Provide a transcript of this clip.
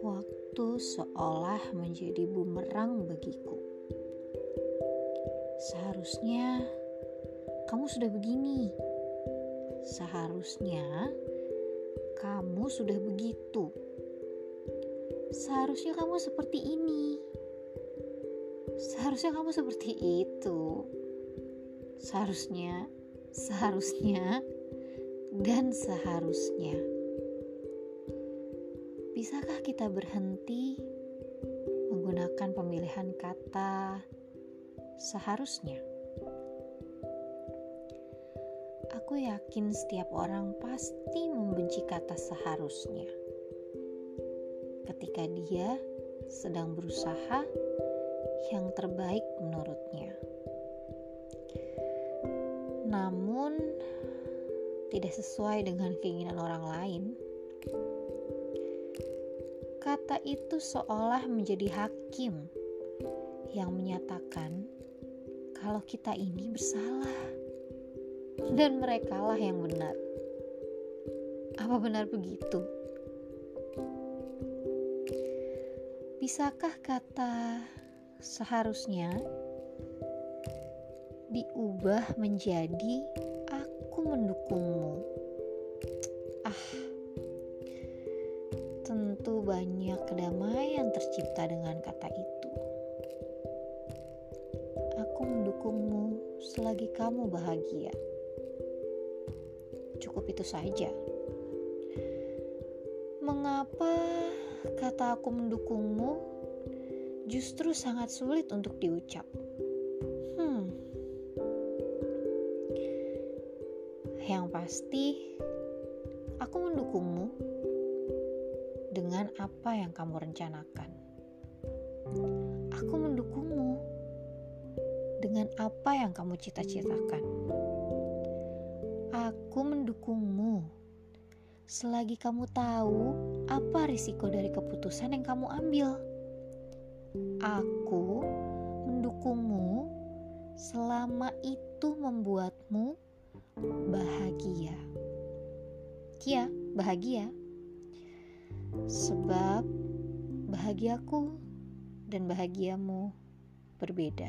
Waktu seolah menjadi bumerang bagiku. Seharusnya kamu sudah begini. Seharusnya kamu sudah begitu. Seharusnya kamu seperti ini. Seharusnya kamu seperti itu. Seharusnya, seharusnya, dan seharusnya. Bisakah kita berhenti menggunakan pemilihan kata seharusnya? Aku yakin setiap orang pasti membenci kata seharusnya. Ketika dia sedang berusaha yang terbaik menurutnya. Namun tidak sesuai dengan keinginan orang lain Kata itu seolah menjadi hakim yang menyatakan kalau kita ini bersalah dan merekalah yang benar. Apa benar begitu? Bisakah kata seharusnya diubah menjadi aku mendukungmu? Ah, Tentu banyak kedamaian tercipta dengan kata itu. Aku mendukungmu selagi kamu bahagia. Cukup itu saja. Mengapa kata aku mendukungmu justru sangat sulit untuk diucap? Yang pasti, aku mendukungmu dengan apa yang kamu rencanakan. Aku mendukungmu dengan apa yang kamu cita-citakan. Aku mendukungmu selagi kamu tahu apa risiko dari keputusan yang kamu ambil. Aku mendukungmu selama itu membuatmu bahagia. Ya, bahagia. Sebab bahagiaku dan bahagiamu berbeda.